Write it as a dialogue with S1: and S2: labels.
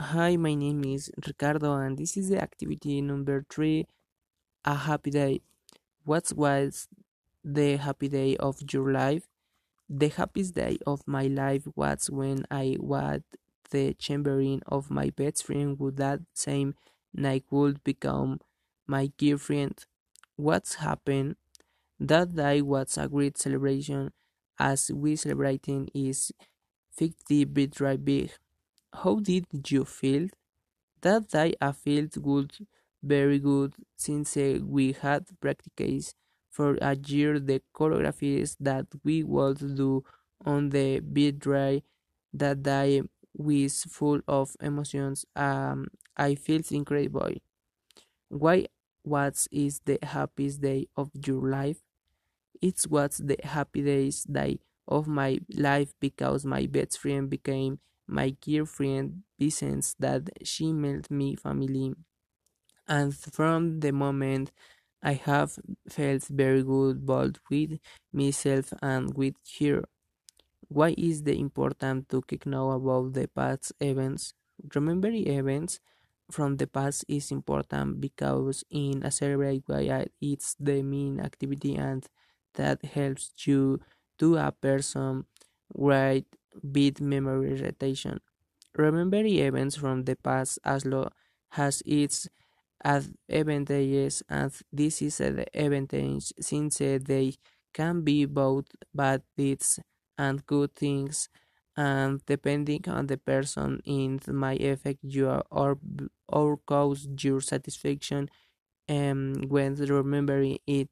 S1: Hi, my name is Ricardo, and this is the activity number three a happy day. What was the happy day of your life? The happiest day of my life was when I was the chambering of my best friend who that same night would become my girlfriend. What's happened? That day was a great celebration as we celebrating is 50 birthday big. How did you feel? That day I felt good, very good, since uh, we had practiced for a year the choreographies that we would do on the beat dry that day was full of emotions. Um, I felt incredible. Why what is the happiest day of your life? It was the happiest day of my life because my best friend became my girlfriend since that she made me family and from the moment I have felt very good both with myself and with her. Why is it important to know about the past events? Remembering events from the past is important because in a celebrate way it's the main activity and that helps you to a person right beat memory retention. Remembering events from the past as lo has its advantages and this is an advantage since uh, they can be both bad deeds and good things and depending on the person it might affect you or or cause your satisfaction um, when remembering it